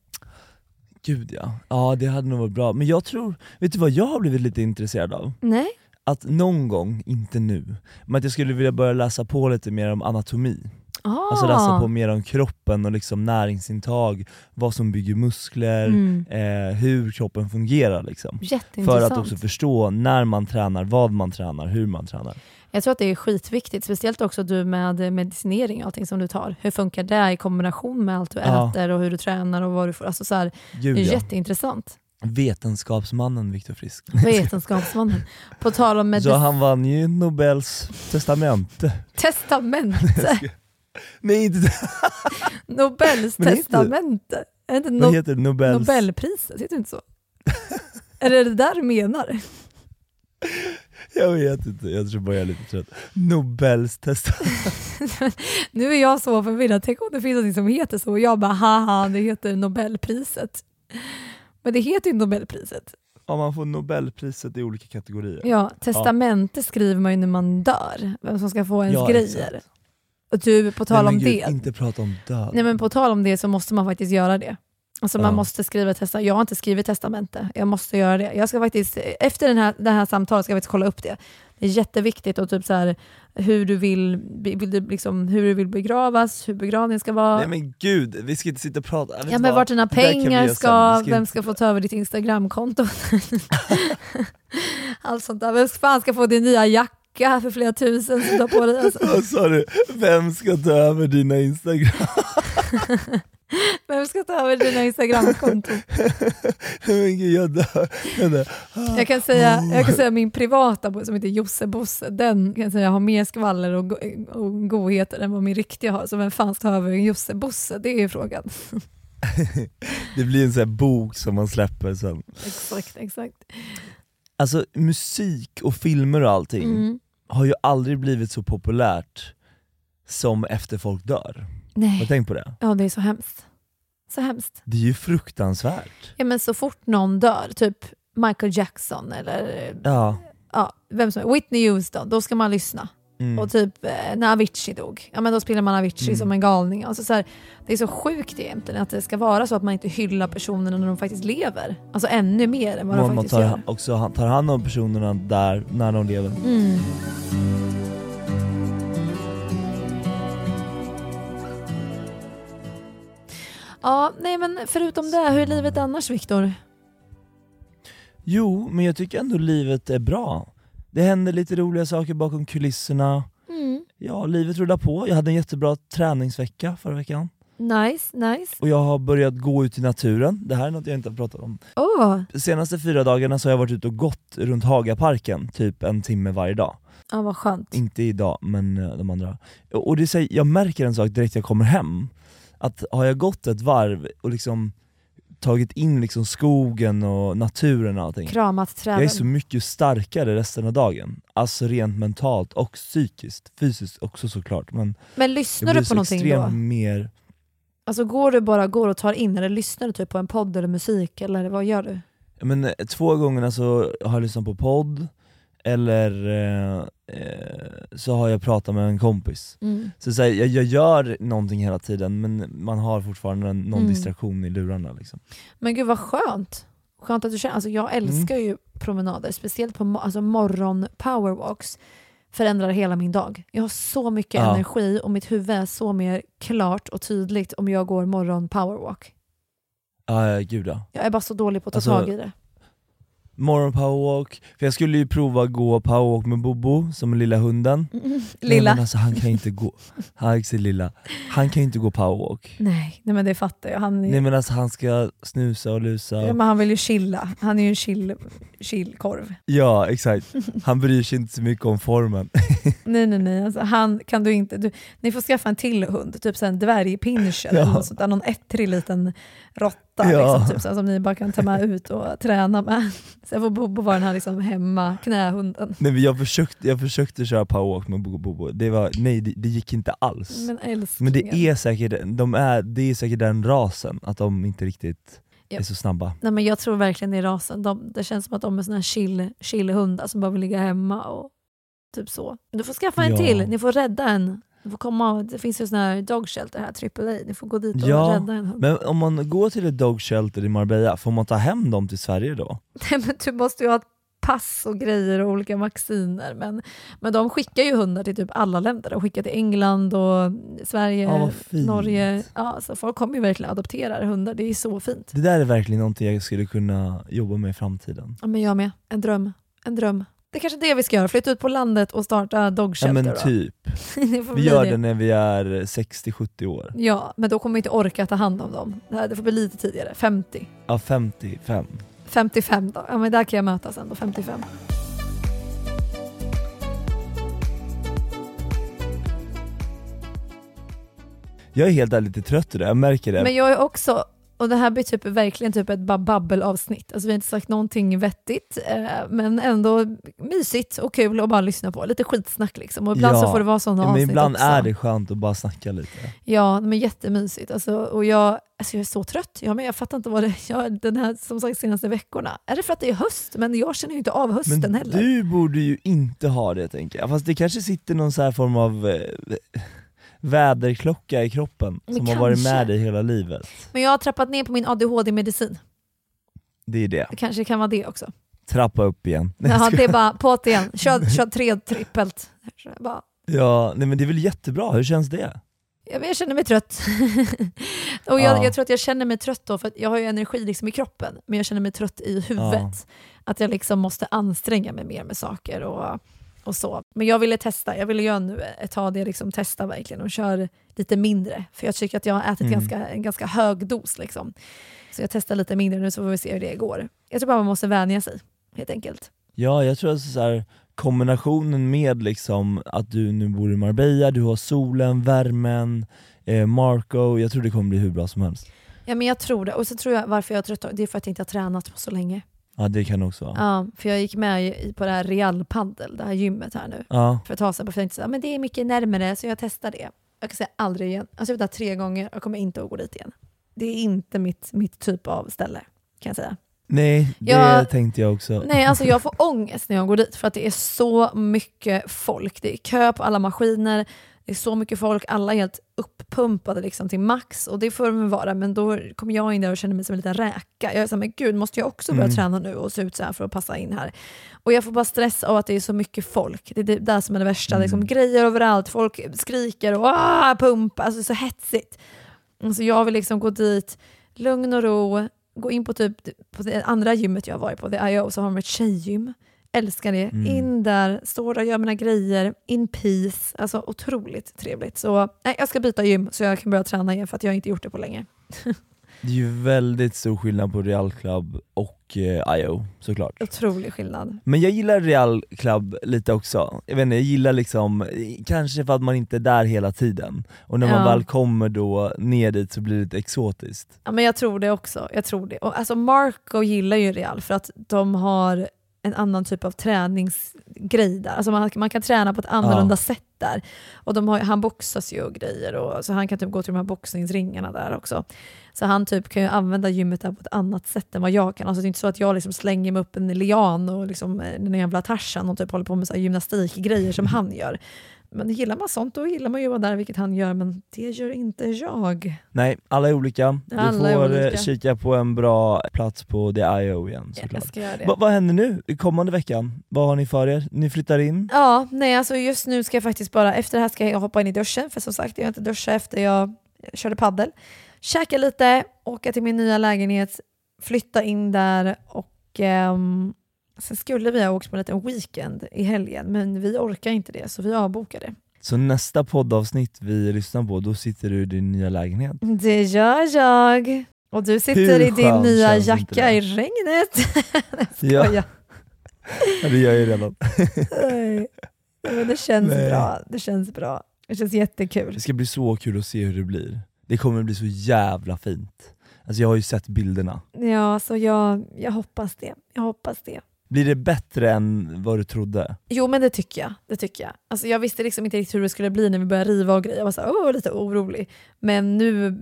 Gud ja, ja det hade nog varit bra. Men jag tror, vet du vad jag har blivit lite intresserad av? Nej? Att någon gång, inte nu, men att jag skulle vilja börja läsa på lite mer om anatomi. Ah. Alltså läsa på mer om kroppen och liksom näringsintag, vad som bygger muskler, Mm. eh, hur kroppen fungerar liksom. För att också förstå när man tränar, vad man tränar, hur man tränar. Jag tror att det är skitviktigt, speciellt också du med medicinering och allting som du tar. Hur funkar det i kombination med allt du Ja. äter och hur du tränar och vad du får. Alltså så här, Gud, det är jätteintressant. Vetenskapsmannen Viktor Frisk. Vetenskapsmannen. På tal om Så medicin... han vann ju Nobels testamente. Testamente. Nej inte Nobels är inte- testamente. Är det inte Vad no- heter det? Nobels... Nobelpriset? Heter det inte så? är det där du menar? Jag vet inte, jag tror bara jag är lite trött. Nobels testamente. nu är jag så förvirrad. Tänk om det finns något som heter så och jag bara haha, det heter Nobelpriset. Men det heter ju Nobelpriset. Ja, man får Nobelpriset i olika kategorier. Ja, testamente skriver man ju när man dör, vem som ska få ens Ja, grejer. exakt. Och du, på tal Nej, om gud, det. inte prata om död. Nej men på tal om det så måste man faktiskt göra det. Alltså man Ja. måste skriva testamente. Jag har inte skrivit testamente, jag måste göra det. Jag ska faktiskt, efter den här, det här samtalet ska jag faktiskt kolla upp det. Det är jätteviktigt och typ så här, hur, du vill, vill du liksom, hur du vill begravas, hur begravningen ska vara. Nej men gud, vi ska inte sitta och prata. Ja men vart dina pengar ska. Vi vem inte- ska få ta över ditt instagramkonto? Allt sånt där. Vem fan ska få din nya jacka för flera tusen som du har på dig? Alltså. Vad sa du? Vem ska ta över dina instagram? Vem ska ta över dina instagramkonton? men gud jag dör. Jag, dör. Jag kan säga, jag kan säga min privata som heter Josse Bosse, den kan jag säga har mer skvaller och, go och godheter än vad min riktiga har. Så vem fan ska ta över en Josse Bosse? Det är frågan. Det blir en sån här bok som man släpper sen. exakt, exakt. Alltså musik och filmer och allting Mm. Har ju aldrig blivit så populärt som efter folk dör. Nej. Har du tänkt på det? Ja, det är så hemskt. Så hemskt. Det är ju fruktansvärt. Ja, men så fort någon dör, typ Michael Jackson eller Ja. ja, vem som är, Whitney Houston, då ska man lyssna. Mm. Och typ eh, när Avicii dog, ja men då spelar man Avicii Mm. som en galning. Alltså, så här, det är så sjukt egentligen att det ska vara så att man inte hyllar personerna när de faktiskt lever. Alltså ännu mer än vad de Man, man faktiskt tar gör. också tar hand om personerna där när de lever. Mm. Ja, nej men förutom det, hur är livet annars Viktor? Jo, men jag tycker ändå livet är bra. Det händer lite roliga saker bakom kulisserna. Mm. Ja, livet rullar på. Jag hade en jättebra träningsvecka förra veckan. Nice, nice. Och jag har börjat gå ut i naturen. Det här är något jag inte har pratat om. Åh, De senaste fyra dagarna så har jag varit ute och gått runt Hagaparken, typ en timme varje dag. ja, vad skönt. Inte idag, men eh, de andra. Och det säger, jag märker en sak direkt jag kommer hem, att har jag gått ett varv och liksom tagit in liksom skogen och naturen och allting, Kramat träden. jag är så mycket starkare resten av dagen. Alltså rent mentalt och psykiskt, fysiskt också såklart. Men Men lyssnar du på någonting då? mer Alltså går du bara går och tar in eller lyssnar du typ på en podd eller musik eller vad gör du? Men, eh, två gånger så har jag lyssnat på podd, eller eh, eh, så har jag pratat med en kompis. Mm. Så, så här, jag, jag gör någonting hela tiden men man har fortfarande en, någon Mm. distraktion i lurarna. Liksom. Men gud vad skönt. Skönt att du känner, alltså jag älskar ju promenader, speciellt på alltså morgon powerwalks. Förändrar hela min dag. Jag har så mycket Ja. energi och mitt huvud är så mer klart och tydligt om jag går morgon powerwalk. Ja, ja, gud ja. Jag är bara så dålig på att ta Alltså, tag i det. Morgon powerwalk, för jag skulle ju prova gå powerwalk med Bobo, som är lilla hunden. Mm, lilla. Nej, men alltså, han kan ju inte gå, han är lilla, han kan ju inte gå powerwalk. Nej, nej men det fattar jag. Han, är, Nej men alltså han ska snusa och lusa. ja, men han vill ju chilla. Han är ju en chill, chillkorv. Ja exakt, han bryr sig inte så mycket om formen. Nej nej nej, alltså, han kan du inte. Du, ni får skaffa en till hund, typ en dvärgpinscher Ja. eller något sånt där, någon ettrig liten råtta Ja. liksom, typ, så, som ni bara kan ta med ut och träna med. Sen får Bobo vara den här liksom, hemma knähunden. Nej jag försökte, jag försökte köra powerwalk med Bobo. Det var, nej det, det gick inte alls. Men. Men det är säkert, de är, det är säkert den rasen, att de inte riktigt är så snabba. Nej, men jag tror verkligen det är rasen. De, det känns som att de är såna här chill, chillhundar som bara vill ligga hemma och typ så. Du får skaffa en Ja. till, ni får rädda en. Du får komma, det finns ju såna här dog shelter här, AAA. Ni får gå dit och Ja, rädda en hund. men om man går till ett dog shelter i Marbella, får man ta hem dem till Sverige då? Nej, men du måste ju ha ett pass och grejer och olika vacciner. Men, men de skickar ju hundar till typ alla länder. De skickar till England och Sverige, Ja. Norge. Ja, så folk kommer ju verkligen adoptera hundar. Det är så fint. Det där är verkligen någonting jag skulle kunna jobba med i framtiden. Ja, men jag med. En dröm. En dröm. Det är kanske det vi ska göra. Flytta ut på landet och starta dog Ja shelter men då. typ. Vi gör det. det när vi är 60-70 år. Ja, men då kommer vi inte orka ta hand om dem. Det här- Det får bli lite tidigare. 50. Ja 55. 55 då. Ja men där kan jag mötas ändå. 55. Jag är helt ärligt lite trött idag, jag märker det. Men jag är också, och det här blir typ verkligen typ ett ba- babbelavsnitt. Alltså vi har inte sagt någonting vettigt, eh, men ändå mysigt och kul att bara lyssna på. Lite skitsnack liksom. Och ibland så får det vara sådana ja, men avsnitt ibland också. är det skönt att bara snacka lite. Ja, men jättemysigt. Alltså, och jag, alltså jag är så trött. Ja, men jag fattar inte vad det är. Den här som sagt senaste veckorna. Är det för att det är höst? Men jag känner ju inte av hösten Men heller. du borde ju inte ha det tänker jag, fast det kanske sitter någon så här form av eh, väderklocka i kroppen Men som har varit kanske. med dig hela livet. Men jag har trappat ner på min ADHD-medicin. Det är det. Det kanske kan vara det också. Trappa upp igen. Jaha, det är bara på igen. Kör, kör tre trippelt. Så jag Bara, Ja, nej men det är väl jättebra, hur känns det? Ja, men jag känner mig trött. och jag, Ja. jag tror att jag känner mig trött då, för att jag har ju energi liksom i kroppen, men jag känner mig trött i huvudet. Att jag liksom måste anstränga mig mer med saker och, och så. Men jag ville testa, jag ville göra nu ett tag det, liksom testa verkligen och köra lite mindre. För jag tycker att jag har ätit Mm. ganska, en ganska hög dos. Liksom. Så jag testar lite mindre nu så får vi se hur det går. Jag tror bara man måste vänja sig, helt enkelt. Ja, jag tror att så här, kombinationen med liksom att du nu bor i Marbella, du har solen, värmen, eh, Marco, jag tror det kommer bli hur bra som helst. Ja men jag tror det. Och så tror jag varför jag är trött, det är för att jag inte har tränat på så länge. Ja det kan också vara. Ja, för jag gick med på det här Real Paddel, det här gymmet här nu. Ja. För ett tag sedan, för jag tänkte så här, men det är mycket närmare så jag testar det. Jag kan säga aldrig igen. Alltså jag har varit där tre gånger och kommer inte att gå dit igen. Det är inte mitt, mitt typ av ställe, kan jag säga. Nej, det Jag- tänkte jag också. Nej, alltså jag får ångest när jag går dit för att det är så mycket folk. Det är kö på alla maskiner, det är så mycket folk, alla är helt uppumpade liksom till max och det får de vara men då kommer jag in där och känner mig som en liten räka. Jag är såhär, men gud måste jag också börja Mm. träna nu och se ut så här för att passa in här? Och jag får bara stress av att det är så mycket folk. Det är det där som är det värsta. Liksom, grejer överallt, folk skriker och ah, pumpa, alltså så hetsigt. Alltså jag vill liksom gå dit, lugn och ro, gå in på typ på det andra gymmet jag har varit på, The IO, så har de ett tjejgym. Älskar det. Mm. In där, står där och gör mina grejer, in peace. Alltså otroligt trevligt. Så nej, jag ska byta gym så jag kan börja träna igen för att jag inte gjort det på länge. Det är ju väldigt stor skillnad på Real Club och eh, IO såklart. Otrolig skillnad. Men jag gillar Real Club lite också, jag vet inte, jag gillar liksom, kanske för att man inte är där hela tiden, och när man Ja. väl kommer då ner dit så blir det lite exotiskt. Ja, men jag tror det också. Jag tror det. Och alltså Marco gillar ju Real för att de har en annan typ av träningsgrej där. Alltså man, man kan träna på ett annorlunda Ja. sätt där. Och de har, han boxas ju och grejer, och, så han kan typ gå till de här boxningsringarna där också. Så han typ kan ju använda gymmet där på ett annat sätt än vad jag kan. Alltså det är inte så att jag liksom slänger mig upp en lian och liksom, eh, den jävla Tarzan och typ håller på med så gymnastikgrejer som han gör. Men gillar man sånt då gillar man ju att vara där, vilket han gör, men det gör inte jag. Nej, alla är olika, du Alla får olika. kika på en bra plats på The IO igen såklart. Jag ska göra det. Va, vad händer nu, kommande veckan? Vad har ni för er? Ni flyttar in? Ja, nej alltså just nu ska jag faktiskt bara, efter det här ska jag hoppa in i duschen, för som sagt jag har inte duschat efter jag körde paddel. Käka lite, åka till min nya lägenhet, flytta in där och ehm, Sen skulle vi ha åkt på en liten weekend i helgen, men vi orkar inte det, så vi avbokar det. Så nästa poddavsnitt vi lyssnar på, då sitter du i din nya lägenhet. Det gör jag. Och du sitter Hur i din nya jacka i regnet. Ja. Skojar. Ja, det gör jag ju redan. Nej. Men det känns Nej. bra. Det känns bra. Det känns jättekul. Det ska bli så kul att se hur det blir. Det kommer bli så jävla fint. Alltså jag har ju sett bilderna. Ja, så jag, jag hoppas det. Jag hoppas det. Blir det bättre än vad du trodde? Jo men det tycker jag. Det tycker jag. Alltså, jag visste liksom inte riktigt hur det skulle bli när vi började riva och grejer. Jag var så här, åh, lite orolig. Men nu,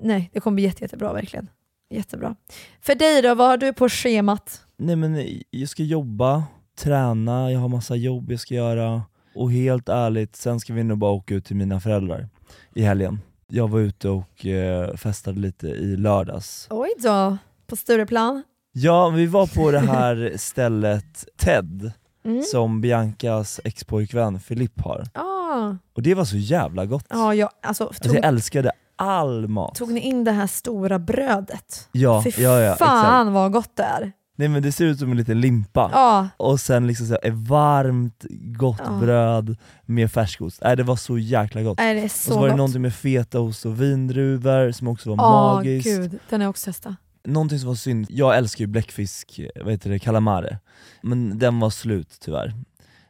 nej, det kommer bli jätte, jättebra verkligen. Jättebra. För dig då, vad har du på schemat? Nej men jag ska jobba, träna, jag har massa jobb jag ska göra och helt ärligt, sen ska vi nog bara åka ut till mina föräldrar i helgen. Jag var ute och eh, festade lite i lördags. Oj då, på Stureplan? Ja, vi var på det här stället TED, Mm. som Biancas expojkvän Filip har. Ah. Och det var så jävla gott. Ja, jag, alltså, Alltså tog, jag älskade all mat. tog ni in det här stora brödet? Ja, Fy ja, ja, fan exakt. vad gott det är. Nej men det ser ut som en liten limpa. Ja. Och sen liksom så varmt, gott Ja. bröd med färskost. Nej det var så jäkla gott. Nej, det är och så så var det gott. någonting med fetaost och vindruvor som också var Ja, magiskt. gud. Den har jag också testat. Någonting som var synd, jag älskar ju bläckfisk, vad heter det, calamare. Men den var slut tyvärr.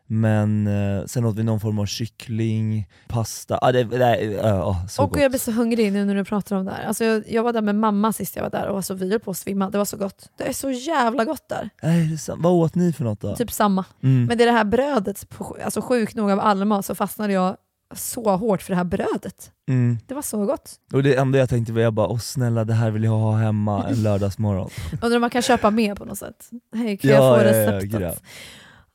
Men eh, sen åt vi någon form av kyckling, pasta, ah, det, det, äh, ah, så och gott. jag blir så hungrig nu när du pratar om det här. Alltså, jag, jag var där med mamma sist jag var där och alltså, vi höll på att svimma. Det var så gott. Det är så jävla gott där. Nej, det är sant. Vad åt ni för något då? Typ samma. Mm. Men det är det här brödet, alltså sjukt nog av all mat så fastnade jag så hårt för det här brödet. Mm. Det var så gott. Och det enda jag tänkte var jag bara, åh snälla det här vill jag ha hemma en lördagsmorgon. Undrar om man kan köpa mer på något sätt. Hej, kan Ja, jag få ja, receptet? ja.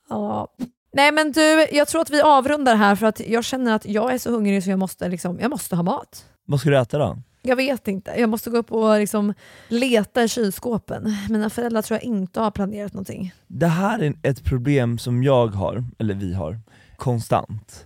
Ja. Nej men du, jag tror att vi avrundar här för att jag känner att jag är så hungrig så jag måste, liksom, jag måste ha mat. Vad ska du äta då? Jag vet inte, jag måste gå upp och liksom leta i kylskåpen. Mina föräldrar tror jag inte har planerat någonting. Det här är ett problem som jag har, eller vi har, konstant.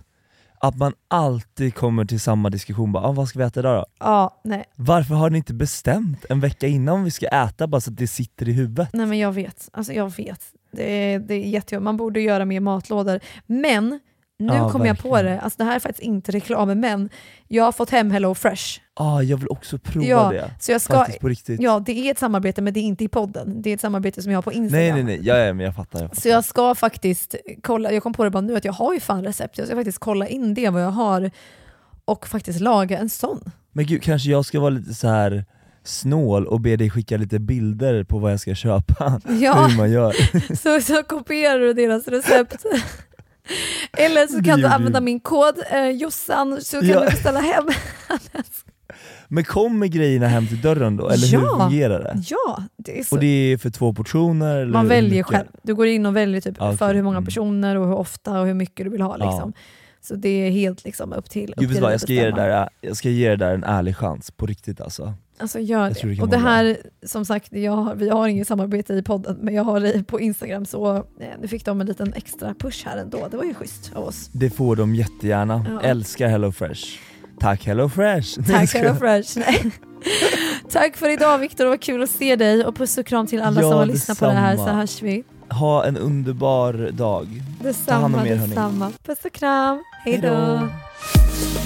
Att man alltid kommer till samma diskussion, bara, ah, vad ska vi äta idag då? Ja, nej. Varför har ni inte bestämt en vecka innan vi ska äta bara så att det sitter i huvudet? Nej men jag vet, alltså jag vet. Det är, det är jättejobbigt, man borde göra mer matlådor. Men nu Ja, kommer jag på verkligen. det, alltså det här är faktiskt inte reklam, men jag har fått hem Hello Fresh. Ah, jag vill också prova ja, det, så jag ska, faktiskt på riktigt. Ja, det är ett samarbete men det är inte i podden. Det är ett samarbete som jag har på Instagram. nej nej nej, ja, ja, men jag fattar. Jag fattar. Så jag ska faktiskt kolla, jag kom på det bara nu att jag har ju fan recept, jag ska faktiskt kolla in det vad jag har och faktiskt laga en sån. Men gud, kanske jag ska vara lite så här snål och be dig skicka lite bilder på vad jag ska köpa, Ja. hur man gör. Så, så kopierar du deras recept. Eller så kan du använda min kod eh, Jossan så kan Ja. du beställa hem. Men kommer grejerna hem till dörren då, eller hur Ja. fungerar det? ja, det är så. Och det är för två portioner? Eller Man hur väljer själv. Du går in och väljer typ Ah, okej. för hur många personer och hur ofta och hur mycket du vill ha. Ja. Liksom. Så det är helt liksom upp till, upp Gud till vad, jag ska, ge det där, jag ska ge det där en ärlig chans, på riktigt alltså. Alltså gör det. det och det här, som sagt, har- vi har inget samarbete i podden, men jag har det på Instagram så eh, nu fick de en liten extra push här ändå. Det var ju schysst av oss. Det får de jättegärna, Ja. älskar Hello Fresh. Tack Hello Fresh! Nej, jag Tack skojar. Hello Fresh. Nej. Tack för idag Viktor, det var kul att se dig och puss och kram till alla Ja, som har lyssnat på det här så detsamma. hörs vi. Ha en underbar dag. Ta hand Detsamma, om er hörni. detsamma. Puss och kram, hej Hej